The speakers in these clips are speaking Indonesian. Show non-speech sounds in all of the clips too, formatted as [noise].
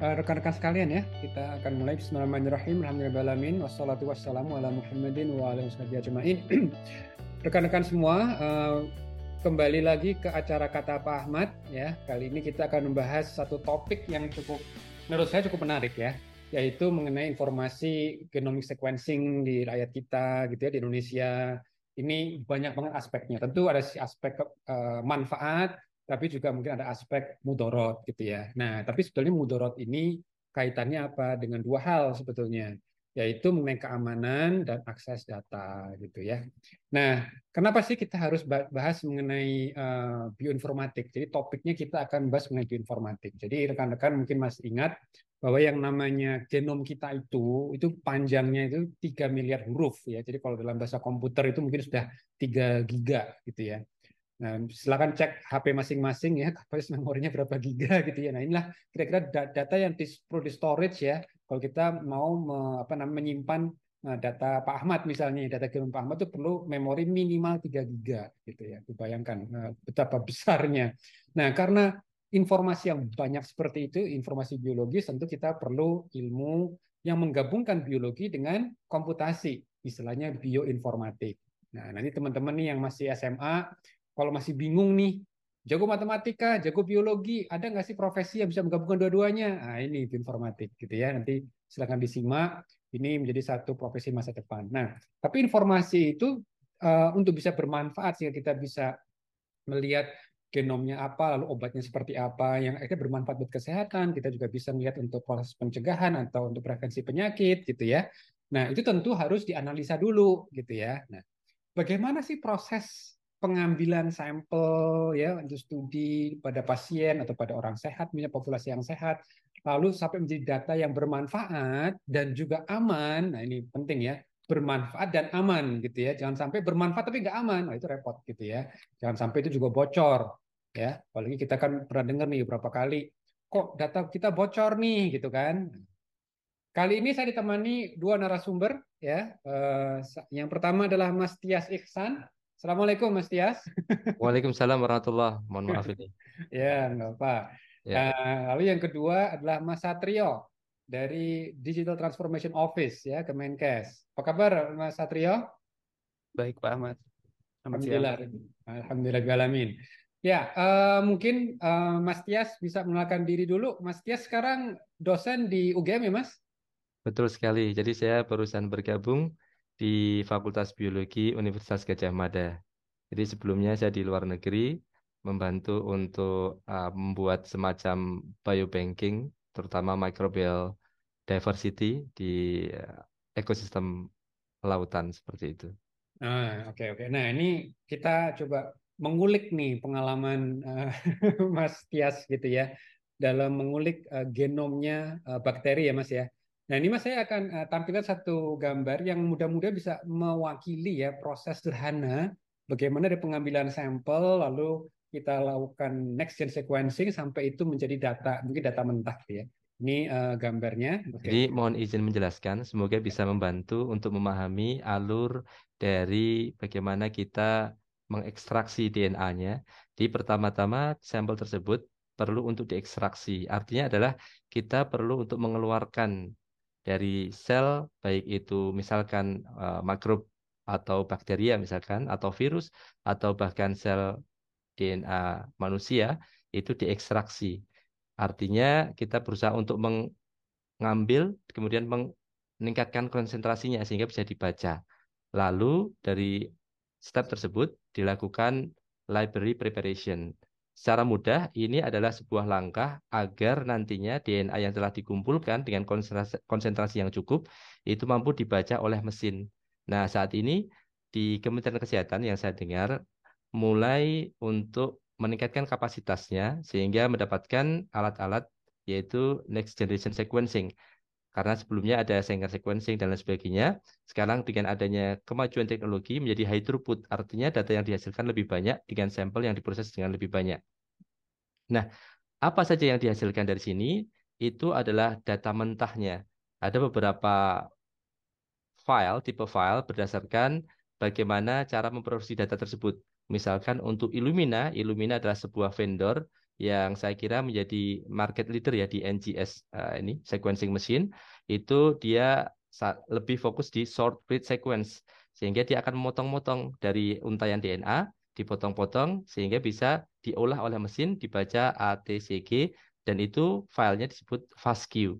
Eh, rekan-rekan sekalian ya, kita akan mulai Bismillahirrahmanirrahim. Alhamdulillahirrahmanirrahim. Wassalatu wassalamu ala Muhammadin wa ala. [clears throat] Rekan-rekan semua, uh, kembali lagi ke acara Kata Pak Ahmad ya. Kali ini kita akan membahas satu topik yang cukup menurut saya cukup menarik ya, yaitu mengenai informasi genomic sequencing di rakyat kita gitu ya di Indonesia. Ini banyak banget aspeknya. Tentu ada aspek uh, manfaat, tapi juga mungkin ada aspek mudorot gitu ya. Nah, tapi sebetulnya mudorot ini kaitannya apa dengan dua hal sebetulnya, yaitu mengenai keamanan dan akses data gitu ya. Nah, kenapa sih kita harus bahas mengenai uh, bioinformatik? Jadi topiknya kita akan bahas mengenai bioinformatik. Jadi rekan-rekan mungkin masih ingat bahwa yang namanya genom kita itu itu panjangnya itu 3 miliar huruf ya. Jadi kalau dalam bahasa komputer itu mungkin sudah 3 giga gitu ya. Nah, silakan cek HP masing-masing ya, [laughs] kapasitas memorinya berapa giga gitu ya. Nah, inilah kira-kira data yang perlu di storage ya. Kalau kita mau me, apa namanya menyimpan nah, data Pak Ahmad misalnya, data genom Pak Ahmad itu perlu memori minimal 3 giga gitu ya. Bayangkan nah, betapa [laughs] besarnya. Nah, karena informasi yang banyak seperti itu, informasi biologis, tentu kita perlu ilmu yang menggabungkan biologi dengan komputasi, istilahnya bioinformatik. Nah, nanti teman-teman nih yang masih SMA kalau masih bingung nih, jago matematika, jago biologi, ada nggak sih profesi yang bisa menggabungkan dua-duanya? Nah, ini informatik gitu ya. Nanti silakan disimak. Ini menjadi satu profesi masa depan. Nah, tapi informasi itu uh, untuk bisa bermanfaat sehingga kita bisa melihat genomnya apa, lalu obatnya seperti apa, yang akhirnya bermanfaat buat kesehatan. Kita juga bisa melihat untuk proses pencegahan atau untuk prevensi penyakit, gitu ya. Nah, itu tentu harus dianalisa dulu, gitu ya. Nah, bagaimana sih proses pengambilan sampel ya untuk studi pada pasien atau pada orang sehat punya populasi yang sehat lalu sampai menjadi data yang bermanfaat dan juga aman. Nah ini penting ya bermanfaat dan aman gitu ya. Jangan sampai bermanfaat tapi nggak aman. Nah, itu repot gitu ya. Jangan sampai itu juga bocor ya. Apalagi kita kan pernah dengar nih beberapa kali kok data kita bocor nih? Gitu kan. Kali ini saya ditemani dua narasumber ya. Eh, yang pertama adalah Mas Tias Iksan Assalamualaikum Mas Tias. [laughs] Waalaikumsalam warahmatullahi Mohon maaf ini. ya, nggak apa. Ya. Uh, lalu yang kedua adalah Mas Satrio dari Digital Transformation Office ya Kemenkes. Apa kabar Mas Satrio? Baik Pak Ahmad. Alhamdulillah. Alhamdulillah galamin. Ya, uh, mungkin uh, Mas Tias bisa mengenalkan diri dulu. Mas Tias sekarang dosen di UGM ya, Mas? Betul sekali. Jadi saya barusan bergabung di Fakultas Biologi Universitas Gajah Mada. Jadi sebelumnya saya di luar negeri membantu untuk uh, membuat semacam biobanking, terutama microbial diversity di uh, ekosistem lautan seperti itu. Ah, oke okay, oke. Okay. Nah ini kita coba mengulik nih pengalaman uh, [laughs] Mas Tias gitu ya dalam mengulik uh, genomnya uh, bakteri ya Mas ya. Nah, ini Mas saya akan uh, tampilkan satu gambar yang mudah-mudahan bisa mewakili ya proses sederhana bagaimana dari pengambilan sampel lalu kita lakukan next gen sequencing sampai itu menjadi data, mungkin data mentah ya. Ini uh, gambarnya. Okay. Jadi mohon izin menjelaskan, semoga bisa membantu untuk memahami alur dari bagaimana kita mengekstraksi DNA-nya. Di pertama-tama sampel tersebut perlu untuk diekstraksi. Artinya adalah kita perlu untuk mengeluarkan dari sel baik itu misalkan uh, makrob atau bakteria misalkan atau virus atau bahkan sel DNA manusia itu diekstraksi. Artinya kita berusaha untuk mengambil kemudian meningkatkan konsentrasinya sehingga bisa dibaca. Lalu dari step tersebut dilakukan library preparation Secara mudah, ini adalah sebuah langkah agar nantinya DNA yang telah dikumpulkan dengan konsentrasi, konsentrasi yang cukup itu mampu dibaca oleh mesin. Nah, saat ini di Kementerian Kesehatan yang saya dengar mulai untuk meningkatkan kapasitasnya sehingga mendapatkan alat-alat yaitu next generation sequencing karena sebelumnya ada Sanger sequencing dan lain sebagainya. Sekarang dengan adanya kemajuan teknologi menjadi high throughput, artinya data yang dihasilkan lebih banyak dengan sampel yang diproses dengan lebih banyak. Nah, apa saja yang dihasilkan dari sini? Itu adalah data mentahnya. Ada beberapa file, tipe file berdasarkan bagaimana cara memproduksi data tersebut. Misalkan untuk Illumina, Illumina adalah sebuah vendor yang saya kira menjadi market leader ya di NGS uh, eh, ini sequencing machine itu dia lebih fokus di short read sequence sehingga dia akan memotong-motong dari untayan DNA dipotong-potong sehingga bisa diolah oleh mesin dibaca ATCG dan itu filenya disebut FASTQ.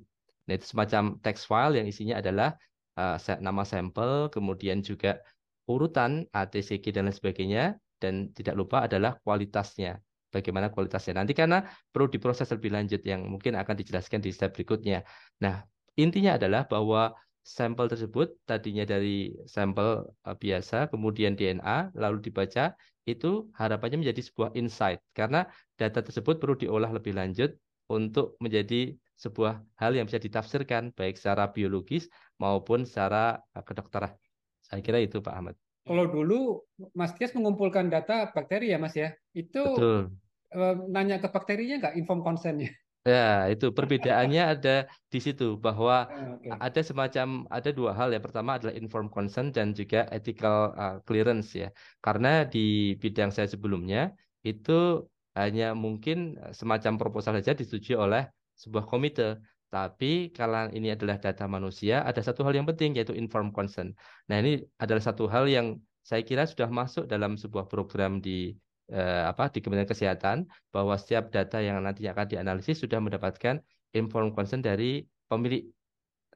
Nah, itu semacam text file yang isinya adalah uh, nama sampel, kemudian juga urutan ATCG dan lain sebagainya dan tidak lupa adalah kualitasnya. Bagaimana kualitasnya nanti karena perlu diproses lebih lanjut yang mungkin akan dijelaskan di step berikutnya. Nah, intinya adalah bahwa sampel tersebut tadinya dari sampel uh, biasa, kemudian DNA, lalu dibaca, itu harapannya menjadi sebuah insight karena data tersebut perlu diolah lebih lanjut untuk menjadi sebuah hal yang bisa ditafsirkan baik secara biologis maupun secara uh, kedokteran. Saya kira itu Pak Ahmad. Kalau dulu Mas Tias mengumpulkan data bakteri ya Mas ya, itu Betul. Eh, nanya ke bakterinya nggak inform konsennya? Ya, itu perbedaannya ada di situ bahwa ah, okay. ada semacam ada dua hal ya. Pertama adalah inform consent dan juga ethical uh, clearance ya. Karena di bidang saya sebelumnya itu hanya mungkin semacam proposal saja disetujui oleh sebuah komite. Tapi kalau ini adalah data manusia, ada satu hal yang penting yaitu inform consent. Nah, ini adalah satu hal yang saya kira sudah masuk dalam sebuah program di eh, apa di Kementerian Kesehatan bahwa setiap data yang nantinya akan dianalisis sudah mendapatkan informed consent dari pemilik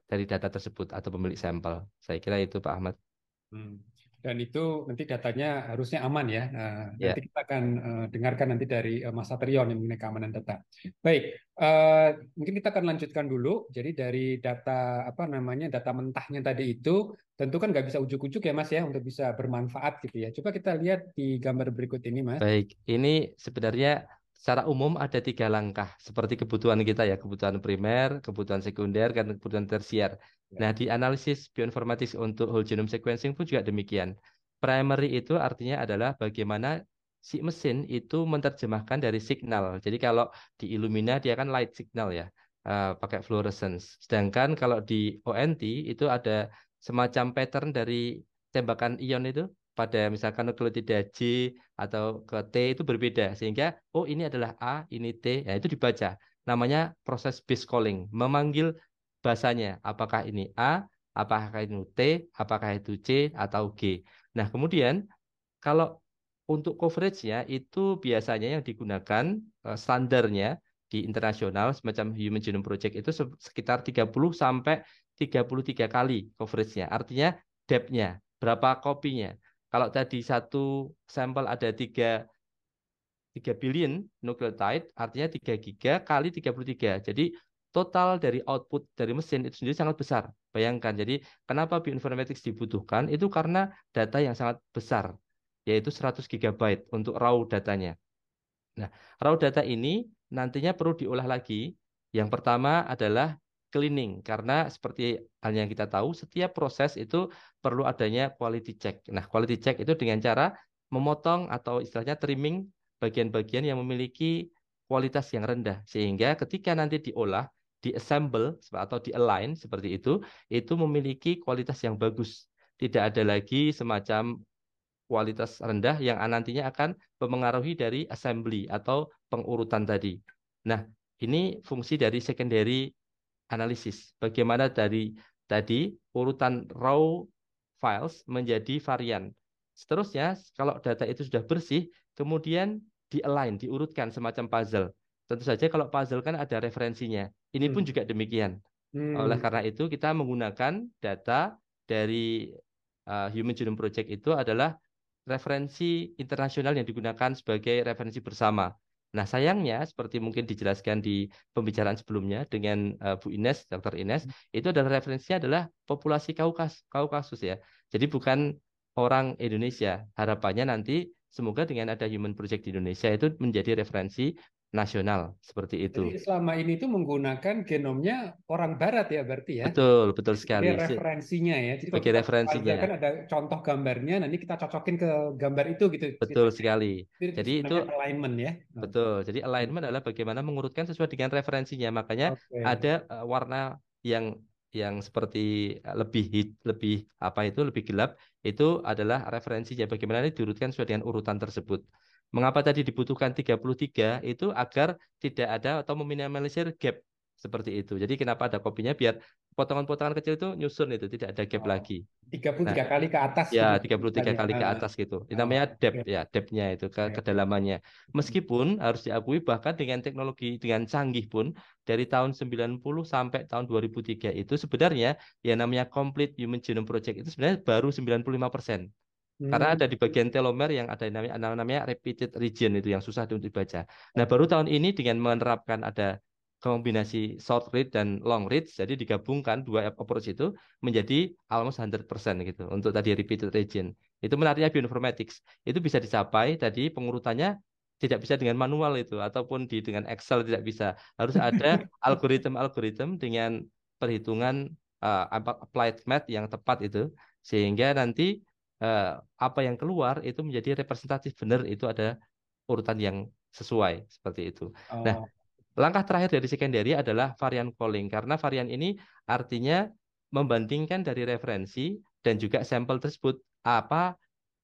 dari data tersebut atau pemilik sampel. Saya kira itu Pak Ahmad. Hmm dan itu nanti datanya harusnya aman ya. Nah, yeah. Nanti kita akan uh, dengarkan nanti dari uh, Mas Satrion yang mengenai keamanan data. Baik, uh, mungkin kita akan lanjutkan dulu. Jadi dari data apa namanya data mentahnya tadi itu tentu kan nggak bisa ujuk-ujuk ya Mas ya untuk bisa bermanfaat gitu ya. Coba kita lihat di gambar berikut ini Mas. Baik, ini sebenarnya secara umum ada tiga langkah seperti kebutuhan kita ya kebutuhan primer, kebutuhan sekunder, dan kebutuhan tersier. Ya. Nah, di analisis bioinformatik untuk whole genome sequencing pun juga demikian. Primary itu artinya adalah bagaimana si mesin itu menerjemahkan dari signal. Jadi kalau di Illumina dia kan light signal ya, uh, pakai fluorescence. Sedangkan kalau di ONT itu ada semacam pattern dari tembakan ion itu pada misalkan nukleotida J atau ke T itu berbeda sehingga oh ini adalah A, ini T, ya itu dibaca. Namanya proses base calling, memanggil bahasanya. Apakah ini A, apakah itu T, apakah itu C atau G. Nah, kemudian kalau untuk coverage-nya itu biasanya yang digunakan eh, standarnya di internasional semacam Human Genome Project itu sekitar 30 sampai 33 kali coverage-nya. Artinya depth-nya, berapa kopinya. Kalau tadi satu sampel ada 3 3 billion nucleotide, artinya 3 giga kali 33. Jadi total dari output dari mesin itu sendiri sangat besar. Bayangkan, jadi kenapa bioinformatics dibutuhkan? Itu karena data yang sangat besar, yaitu 100 GB untuk raw datanya. Nah, raw data ini nantinya perlu diolah lagi. Yang pertama adalah cleaning, karena seperti yang kita tahu, setiap proses itu perlu adanya quality check. Nah, quality check itu dengan cara memotong atau istilahnya trimming bagian-bagian yang memiliki kualitas yang rendah sehingga ketika nanti diolah diassemble atau di-align seperti itu, itu memiliki kualitas yang bagus. Tidak ada lagi semacam kualitas rendah yang nantinya akan mempengaruhi dari assembly atau pengurutan tadi. Nah, ini fungsi dari secondary analysis. Bagaimana dari tadi urutan raw files menjadi varian. Seterusnya, kalau data itu sudah bersih, kemudian di-align, diurutkan semacam puzzle. Tentu saja kalau puzzle kan ada referensinya. Ini pun hmm. juga demikian. Hmm. Oleh karena itu kita menggunakan data dari uh, Human Genome Project itu adalah referensi internasional yang digunakan sebagai referensi bersama. Nah sayangnya seperti mungkin dijelaskan di pembicaraan sebelumnya dengan uh, Bu Ines, Dr. Ines, hmm. itu adalah referensinya adalah populasi Kaukas, Kaukasus ya. Jadi bukan orang Indonesia. Harapannya nanti semoga dengan ada Human Project di Indonesia itu menjadi referensi nasional seperti itu. Jadi selama ini itu menggunakan genomnya orang Barat ya berarti ya? Betul, betul sekali. Sebagai referensinya ya. Jadi Sebagai referensinya. Kan ada contoh gambarnya, nanti kita cocokin ke gambar itu gitu. Betul sekali. Jadi, Jadi itu alignment ya. Betul. Jadi alignment adalah bagaimana mengurutkan sesuai dengan referensinya. Makanya okay. ada uh, warna yang yang seperti eh, lebih hit, lebih apa itu lebih gelap itu adalah referensinya bagaimana ini diurutkan sesuai dengan urutan tersebut. Mengapa tadi dibutuhkan 33 itu agar tidak ada atau meminimalisir gap seperti itu. Jadi kenapa ada kopinya biar potongan-potongan kecil itu nyusun itu tidak ada gap oh, lagi. 33 nah, kali ke atas ya gitu. 33 kali ke atas gitu. Ini namanya oh, depth okay. ya, depth-nya itu ke kedalamannya. Meskipun harus diakui bahkan dengan teknologi dengan canggih pun dari tahun 90 sampai tahun 2003 itu sebenarnya ya namanya complete human genome project itu sebenarnya baru 95 persen. Hmm. Karena ada di bagian telomer yang ada namanya, namanya repeated region itu yang susah untuk dibaca. Nah, baru tahun ini dengan menerapkan ada kombinasi short read dan long read, jadi digabungkan dua approach itu menjadi almost 100% gitu untuk tadi repeated region. Itu menariknya bioinformatics. Itu bisa dicapai tadi pengurutannya tidak bisa dengan manual itu ataupun di dengan Excel tidak bisa. Harus ada [laughs] algoritma-algoritma dengan perhitungan uh, applied math yang tepat itu sehingga nanti eh, apa yang keluar itu menjadi representatif benar itu ada urutan yang sesuai seperti itu. Nah, oh. Nah, langkah terakhir dari secondary adalah varian calling karena varian ini artinya membandingkan dari referensi dan juga sampel tersebut apa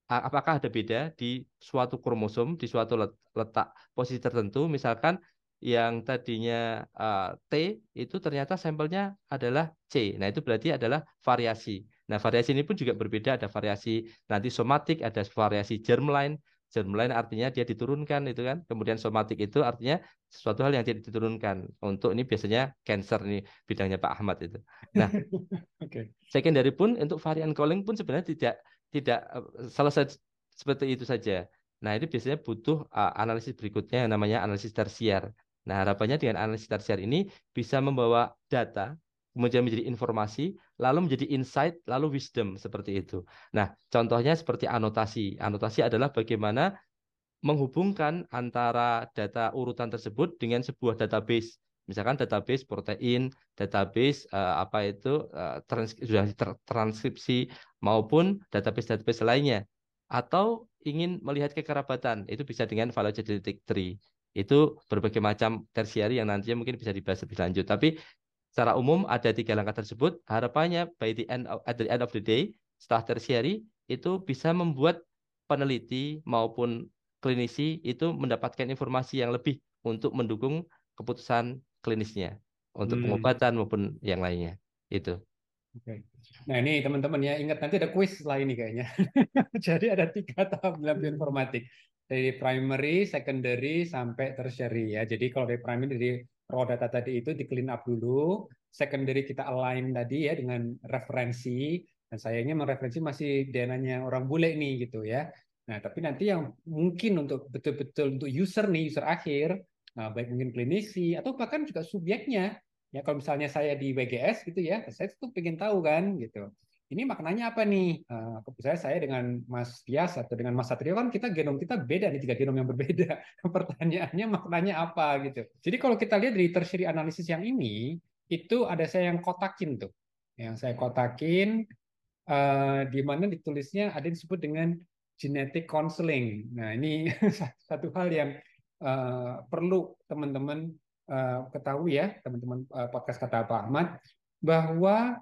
apakah ada beda di suatu kromosom di suatu letak posisi tertentu misalkan yang tadinya uh, T itu ternyata sampelnya adalah C. Nah, itu berarti adalah variasi. Nah, variasi ini pun juga berbeda. Ada variasi nanti somatik, ada variasi germline. Germline artinya dia diturunkan itu kan. Kemudian somatik itu artinya sesuatu hal yang tidak diturunkan. Untuk ini biasanya cancer nih bidangnya Pak Ahmad itu. Nah, [laughs] okay. secondary pun untuk varian calling pun sebenarnya tidak tidak eh, selesai seperti itu saja. Nah, ini biasanya butuh uh, analisis berikutnya yang namanya analisis tersier. Nah, harapannya dengan analisis tersier ini bisa membawa data kemudian menjadi informasi, lalu menjadi insight, lalu wisdom seperti itu. Nah, contohnya seperti anotasi. Anotasi adalah bagaimana menghubungkan antara data urutan tersebut dengan sebuah database. Misalkan database protein, database uh, apa itu uh, trans sudah transkripsi maupun database-database lainnya. Atau ingin melihat kekerabatan, itu bisa dengan phylogenetic tree itu berbagai macam tersiari yang nantinya mungkin bisa dibahas lebih lanjut. Tapi Secara umum ada tiga langkah tersebut. Harapannya by the end of, at the end of the day, setelah tertiary itu bisa membuat peneliti maupun klinisi itu mendapatkan informasi yang lebih untuk mendukung keputusan klinisnya untuk hmm. pengobatan maupun yang lainnya. Itu. Oke. Nah ini teman-teman ya ingat nanti ada kuis setelah ini kayaknya. [laughs] Jadi ada tiga tahap dalam bioinformatik dari primary, secondary sampai tertiary ya. Jadi kalau dari primary dari raw data tadi itu di clean up dulu, secondary kita align tadi ya dengan referensi, dan sayangnya mereferensi masih DNA-nya orang bule nih gitu ya. Nah, tapi nanti yang mungkin untuk betul-betul untuk user nih, user akhir, nah, baik mungkin klinisi atau bahkan juga subjeknya. Ya kalau misalnya saya di WGS gitu ya, saya tuh pengen tahu kan gitu ini maknanya apa nih? Uh, saya saya dengan Mas Tias atau dengan Mas Satrio kan kita genom kita beda nih tiga genom yang berbeda. [laughs] Pertanyaannya maknanya apa gitu. Jadi kalau kita lihat dari tertiary analisis yang ini itu ada saya yang kotakin tuh, yang saya kotakin uh, di mana ditulisnya ada yang disebut dengan genetic counseling. Nah ini [laughs] satu hal yang uh, perlu teman-teman ketahui ya teman-teman podcast kata Pak Ahmad bahwa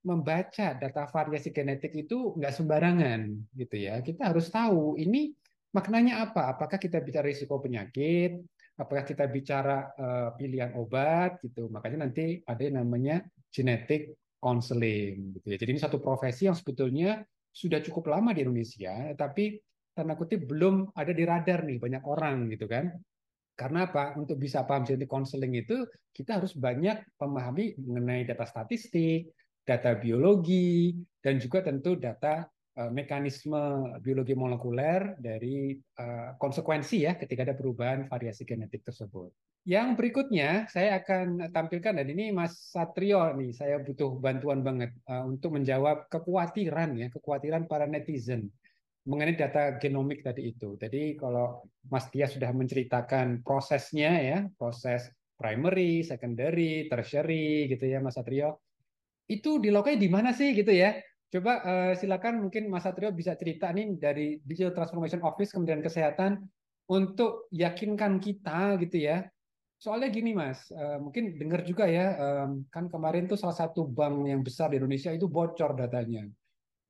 membaca data variasi genetik itu nggak sembarangan gitu ya. Kita harus tahu ini maknanya apa? Apakah kita bicara risiko penyakit? Apakah kita bicara uh, pilihan obat gitu? Makanya nanti ada yang namanya genetic counseling gitu ya. Jadi ini satu profesi yang sebetulnya sudah cukup lama di Indonesia, tapi tanda kutip belum ada di radar nih banyak orang gitu kan. Karena apa? Untuk bisa paham genetic counseling itu kita harus banyak memahami mengenai data statistik, data biologi, dan juga tentu data uh, mekanisme biologi molekuler dari uh, konsekuensi ya ketika ada perubahan variasi genetik tersebut. Yang berikutnya saya akan tampilkan dan ini Mas Satrio nih saya butuh bantuan banget uh, untuk menjawab kekhawatiran ya kekhawatiran para netizen mengenai data genomik tadi itu. Jadi kalau Mas Tia sudah menceritakan prosesnya ya, proses primary, secondary, tertiary gitu ya Mas Satrio itu dilakukan di mana sih gitu ya? Coba uh, silakan mungkin Mas Satrio bisa cerita nih dari Digital Transformation Office kemudian kesehatan untuk yakinkan kita gitu ya. Soalnya gini Mas, uh, mungkin dengar juga ya, um, kan kemarin tuh salah satu bank yang besar di Indonesia itu bocor datanya.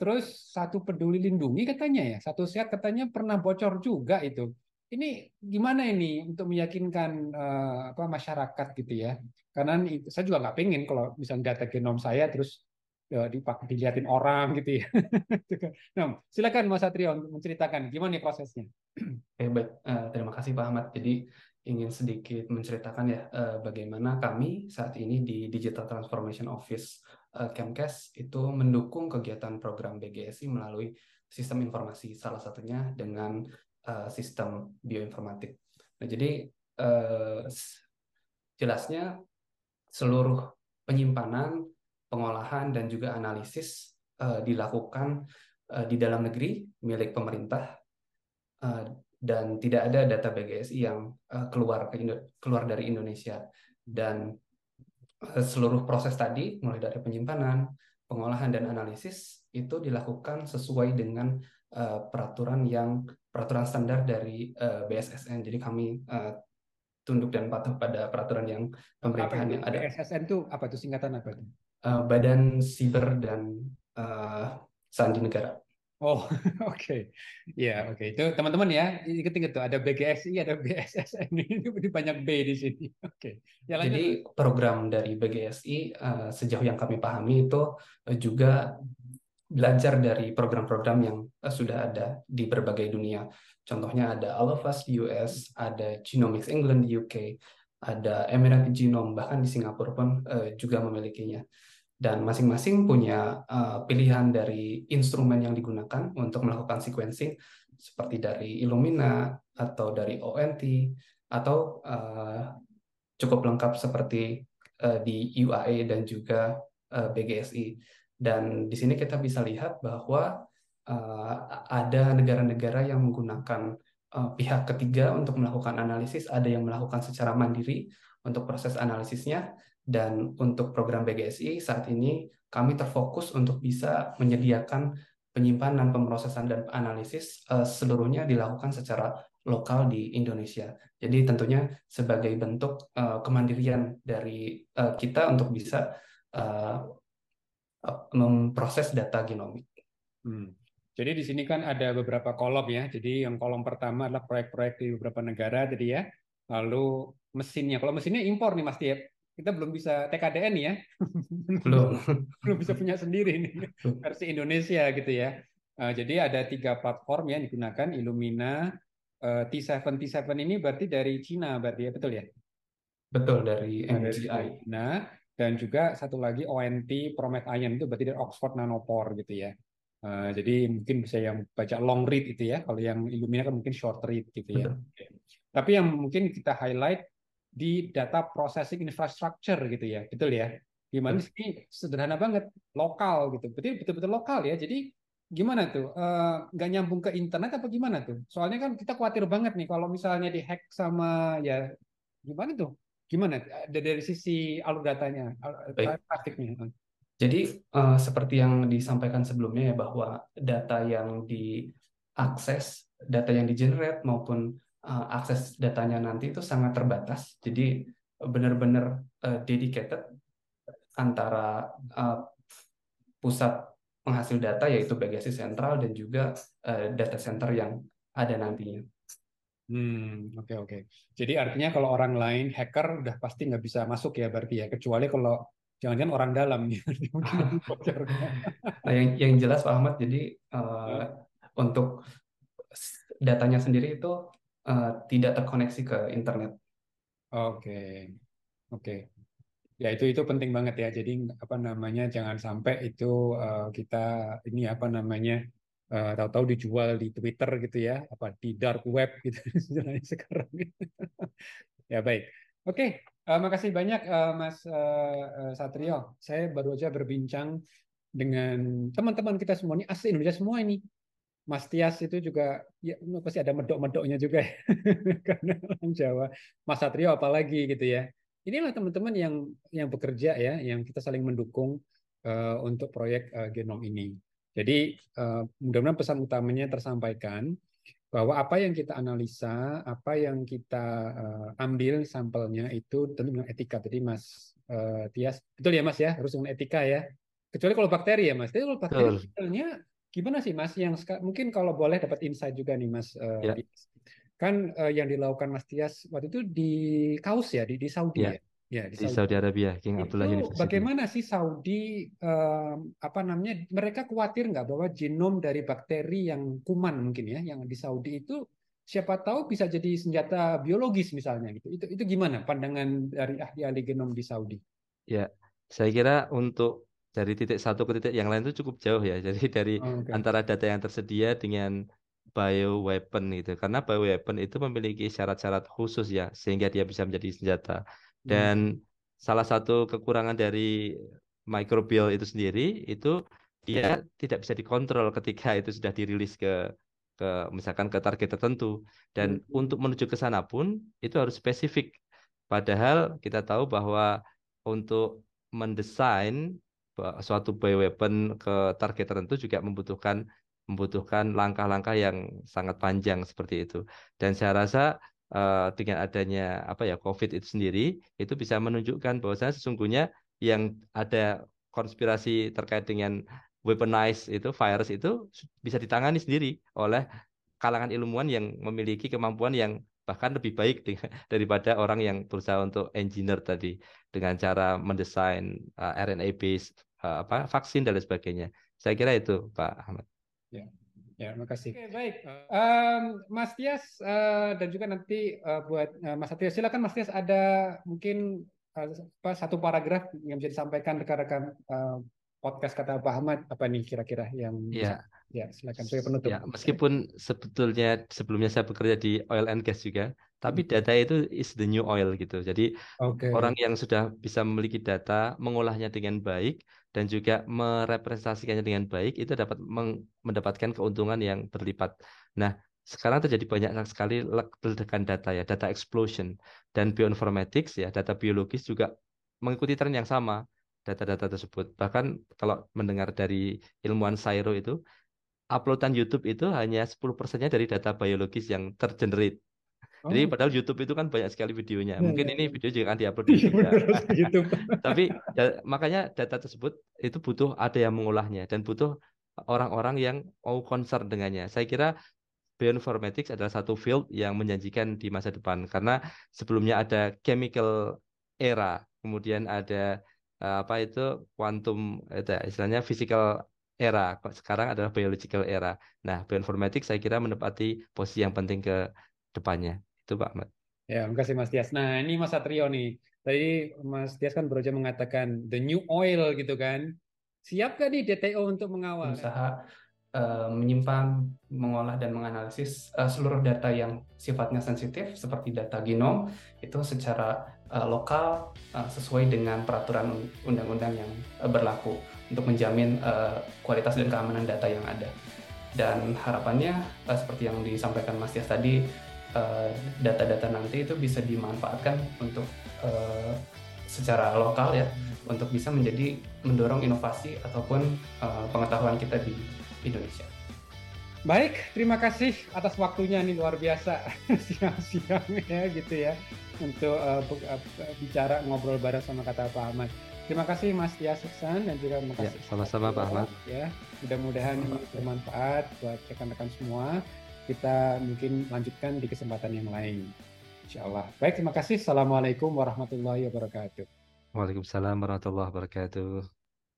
Terus satu peduli lindungi katanya ya, satu sehat katanya pernah bocor juga itu. Ini gimana ini untuk meyakinkan uh, apa masyarakat gitu ya? Karena saya juga nggak pengen kalau misalnya data genom saya terus ya, dipak diliatin orang gitu ya. [laughs] nah, silakan Mas Satrio untuk menceritakan gimana nih prosesnya. Oke, baik. Uh, terima kasih Pak Ahmad. Jadi ingin sedikit menceritakan ya uh, bagaimana kami saat ini di Digital Transformation Office uh, Kemkes itu mendukung kegiatan program BGSI melalui sistem informasi salah satunya dengan uh, sistem bioinformatik. Nah, jadi uh, jelasnya seluruh penyimpanan, pengolahan dan juga analisis uh, dilakukan uh, di dalam negeri milik pemerintah uh, dan tidak ada data BGSI yang uh, keluar ke Indo keluar dari Indonesia dan uh, seluruh proses tadi mulai dari penyimpanan, pengolahan dan analisis itu dilakukan sesuai dengan uh, peraturan yang peraturan standar dari uh, BSSN. Jadi kami uh, tunduk dan patuh pada peraturan yang pemerintahan yang ada. BSSN itu apa itu singkatan apa itu? Uh, Badan Siber dan uh, Sandi Negara. Oh, [laughs] oke. Okay. Ya, oke. Okay. Itu teman-teman ya, ingat-ingat tuh ada BGSI, ada BSSN. [laughs] Ini banyak B di sini. Oke. Okay. Ya, Jadi program dari BGSI uh, eh, sejauh yang kami pahami itu uh, juga belajar dari program-program yang uh, sudah ada di berbagai dunia. Contohnya ada All of Us di US, ada Genomics England di UK, ada Emirate Genome bahkan di Singapura pun uh, juga memilikinya dan masing-masing punya uh, pilihan dari instrumen yang digunakan untuk melakukan sequencing seperti dari Illumina atau dari ONT atau cukup lengkap seperti di UAE dan juga BGSI. Dan di sini kita bisa lihat bahwa uh, ada negara-negara yang menggunakan uh, pihak ketiga untuk melakukan analisis, ada yang melakukan secara mandiri untuk proses analisisnya, dan untuk program BGSI saat ini kami terfokus untuk bisa menyediakan penyimpanan, pemrosesan, dan analisis uh, seluruhnya dilakukan secara lokal di Indonesia. Jadi tentunya sebagai bentuk uh, kemandirian dari uh, kita untuk bisa uh, memproses data genomik. Hmm. Jadi di sini kan ada beberapa kolom ya. Jadi yang kolom pertama adalah proyek-proyek di beberapa negara, jadi ya. Lalu mesinnya. Kalau mesinnya impor nih Mas Tiep kita belum bisa TKDN ya. [laughs] Belum. [laughs] Belum. Bisa punya sendiri nih. Versi Indonesia gitu ya. Uh, jadi ada tiga platform yang digunakan. Illumina uh, T7 T7 ini berarti dari Cina berarti ya. Betul ya? Betul dari MGI nah dan juga satu lagi ONT Promet Ion itu berarti dari Oxford Nanopore gitu ya Uh, jadi mungkin bisa yang baca long read itu ya. Kalau yang Illumina kan mungkin short read gitu ya. Betul. Tapi yang mungkin kita highlight di data processing infrastructure gitu ya, betul ya? Gimana sih sederhana banget, lokal gitu, betul betul-betul lokal ya. Jadi gimana tuh? Eh, nggak uh, nyambung ke internet apa gimana tuh? Soalnya kan kita khawatir banget nih kalau misalnya dihack sama ya gimana tuh? Gimana? Dari sisi alur datanya, praktiknya. Jadi uh, seperti yang disampaikan sebelumnya ya bahwa data yang diakses, data yang di-generate maupun uh, akses datanya nanti itu sangat terbatas. Jadi benar-benar uh, dedicated antara uh, pusat penghasil data yaitu BGSI sentral dan juga uh, data center yang ada nantinya. Hmm, oke okay, oke. Okay. Jadi artinya kalau orang lain hacker udah pasti nggak bisa masuk ya berarti ya, kecuali kalau jangan-jangan orang dalam [laughs] nih. nah, yang yang jelas Pak Ahmad, jadi uh, untuk datanya sendiri itu uh, tidak terkoneksi ke internet. Oke, okay. oke. Okay. Ya itu itu penting banget ya. Jadi apa namanya jangan sampai itu uh, kita ini apa namanya uh, tahu-tahu dijual di Twitter gitu ya, apa di dark web gitu [laughs] sekarang. ya baik. Oke, okay. uh, makasih banyak uh, Mas uh, Satrio. Saya baru aja berbincang dengan teman-teman kita semua ini asli Indonesia semua ini Mas Tias itu juga ya pasti ada medok-medoknya juga ya. [laughs] karena orang Jawa. Mas Satrio apalagi gitu ya. Inilah teman-teman yang yang bekerja ya, yang kita saling mendukung uh, untuk proyek uh, genom ini. Jadi uh, mudah-mudahan pesan utamanya tersampaikan bahwa apa yang kita analisa, apa yang kita uh, ambil sampelnya itu tentu dengan etika. Tadi Mas uh, Tias, betul ya Mas ya, harus dengan etika ya. kecuali kalau bakteri ya Mas. Tapi kalau bakteri misalnya gimana sih Mas yang mungkin kalau boleh dapat insight juga nih Mas ya. kan yang dilakukan Mas Tias waktu itu di Kaus ya di, di Saudi ya. ya? Ya, di, di Saudi. Saudi Arabia, King itu Abdullah University. Bagaimana sih Saudi um, apa namanya? Mereka khawatir nggak bahwa genom dari bakteri yang kuman mungkin ya, yang di Saudi itu siapa tahu bisa jadi senjata biologis misalnya gitu. Itu itu gimana pandangan dari ahli-ahli genom di Saudi? Ya, saya kira untuk dari titik satu ke titik yang lain itu cukup jauh ya. [laughs] Jadi dari oh, okay. antara data yang tersedia dengan bioweapon itu, karena bioweapon itu memiliki syarat-syarat khusus ya, sehingga dia bisa menjadi senjata Hmm. Dan salah satu kekurangan dari microbial itu sendiri itu dia tidak bisa dikontrol ketika [laughs] itu sudah dirilis ke ke misalkan ke target tertentu dan hmm. untuk menuju ke sana pun itu harus spesifik. Padahal kita tahu bahwa untuk mendesain suatu bioweapon ke target tertentu juga membutuhkan membutuhkan langkah-langkah yang sangat panjang seperti itu. Dan saya rasa uh, dengan adanya apa ya COVID itu sendiri itu bisa menunjukkan bahwasanya sesungguhnya yang ada konspirasi terkait dengan weaponize itu virus itu bisa ditangani sendiri oleh kalangan ilmuwan yang memiliki kemampuan yang bahkan lebih baik [laughs] daripada orang yang berusaha untuk engineer tadi dengan cara mendesain eh, RNA based uh, apa vaksin dan lain sebagainya. Saya kira itu Pak Ahmad. Ya. Ya, makasih. Oke, baik. Um, Mas Tias uh, dan juga nanti uh, buat uh, Mas Satrio, silakan Mas Tias ada mungkin uh, apa, satu paragraf yang bisa disampaikan rekan-rekan uh, podcast kata Pak Ahmad apa nih kira-kira yang ya. ya silakan saya penutup. Ya, meskipun sebetulnya sebelumnya saya bekerja di oil and gas juga, tapi hmm. data itu is the new oil gitu. Jadi okay. orang yang sudah bisa memiliki data, mengolahnya dengan baik, dan juga merepresentasikannya dengan baik itu dapat mendapatkan keuntungan yang berlipat. Nah, sekarang terjadi banyak sekali ledakan data ya, data explosion dan bioinformatics ya, data biologis juga mengikuti tren yang sama data-data tersebut. Bahkan kalau mendengar dari ilmuwan Sairo itu, uploadan YouTube itu hanya 10 persennya dari data biologis yang tergenerate jadi oh. padahal YouTube itu kan banyak sekali videonya. Ya, Mungkin ya. ini video juga akan diupload di YouTube. Ya. YouTube. [laughs] Tapi ya, makanya data tersebut itu butuh ada yang mengolahnya dan butuh orang-orang yang mau concern dengannya. Saya kira bioinformatics adalah satu field yang menjanjikan di masa depan karena sebelumnya ada chemical era, kemudian ada eh, apa itu quantum itu istilahnya physical era. Sekarang adalah biological era. Nah, bioinformatics saya kira menepati posisi yang penting ke depannya. Itu Pak Ahmad. Ya, makasih Mas Tias. Nah, ini Mas Satrio nih. Tadi Mas Tias kan baru aja mengatakan the new oil gitu kan. Siap gak nih DTO untuk mengawal? Usaha uh, menyimpan, mengolah dan menganalisis uh, seluruh data yang sifatnya sensitif seperti data genom itu secara uh, lokal uh, sesuai dengan peraturan undang-undang yang uh, berlaku untuk menjamin uh, kualitas dan keamanan data yang ada. Dan harapannya uh, seperti yang disampaikan Mas Tias tadi Eh, data-data uh, nanti itu bisa dimanfaatkan untuk uh, secara lokal ya hmm. untuk bisa menjadi mendorong inovasi ataupun uh, pengetahuan kita di Indonesia. Baik, terima kasih atas waktunya nih luar biasa [laughs] siang-siang ya gitu ya untuk uh, bicara ngobrol bareng sama kata Pak Ahmad. Terima kasih Mas Tias dan juga terima kasih. Ya, sama-sama Pak Ahmad. Ya, mudah-mudahan bermanfaat buat rekan-rekan semua kita mungkin lanjutkan di kesempatan yang lain. Insya Allah. Baik, terima kasih. Assalamualaikum warahmatullahi wabarakatuh. Waalaikumsalam warahmatullahi wabarakatuh.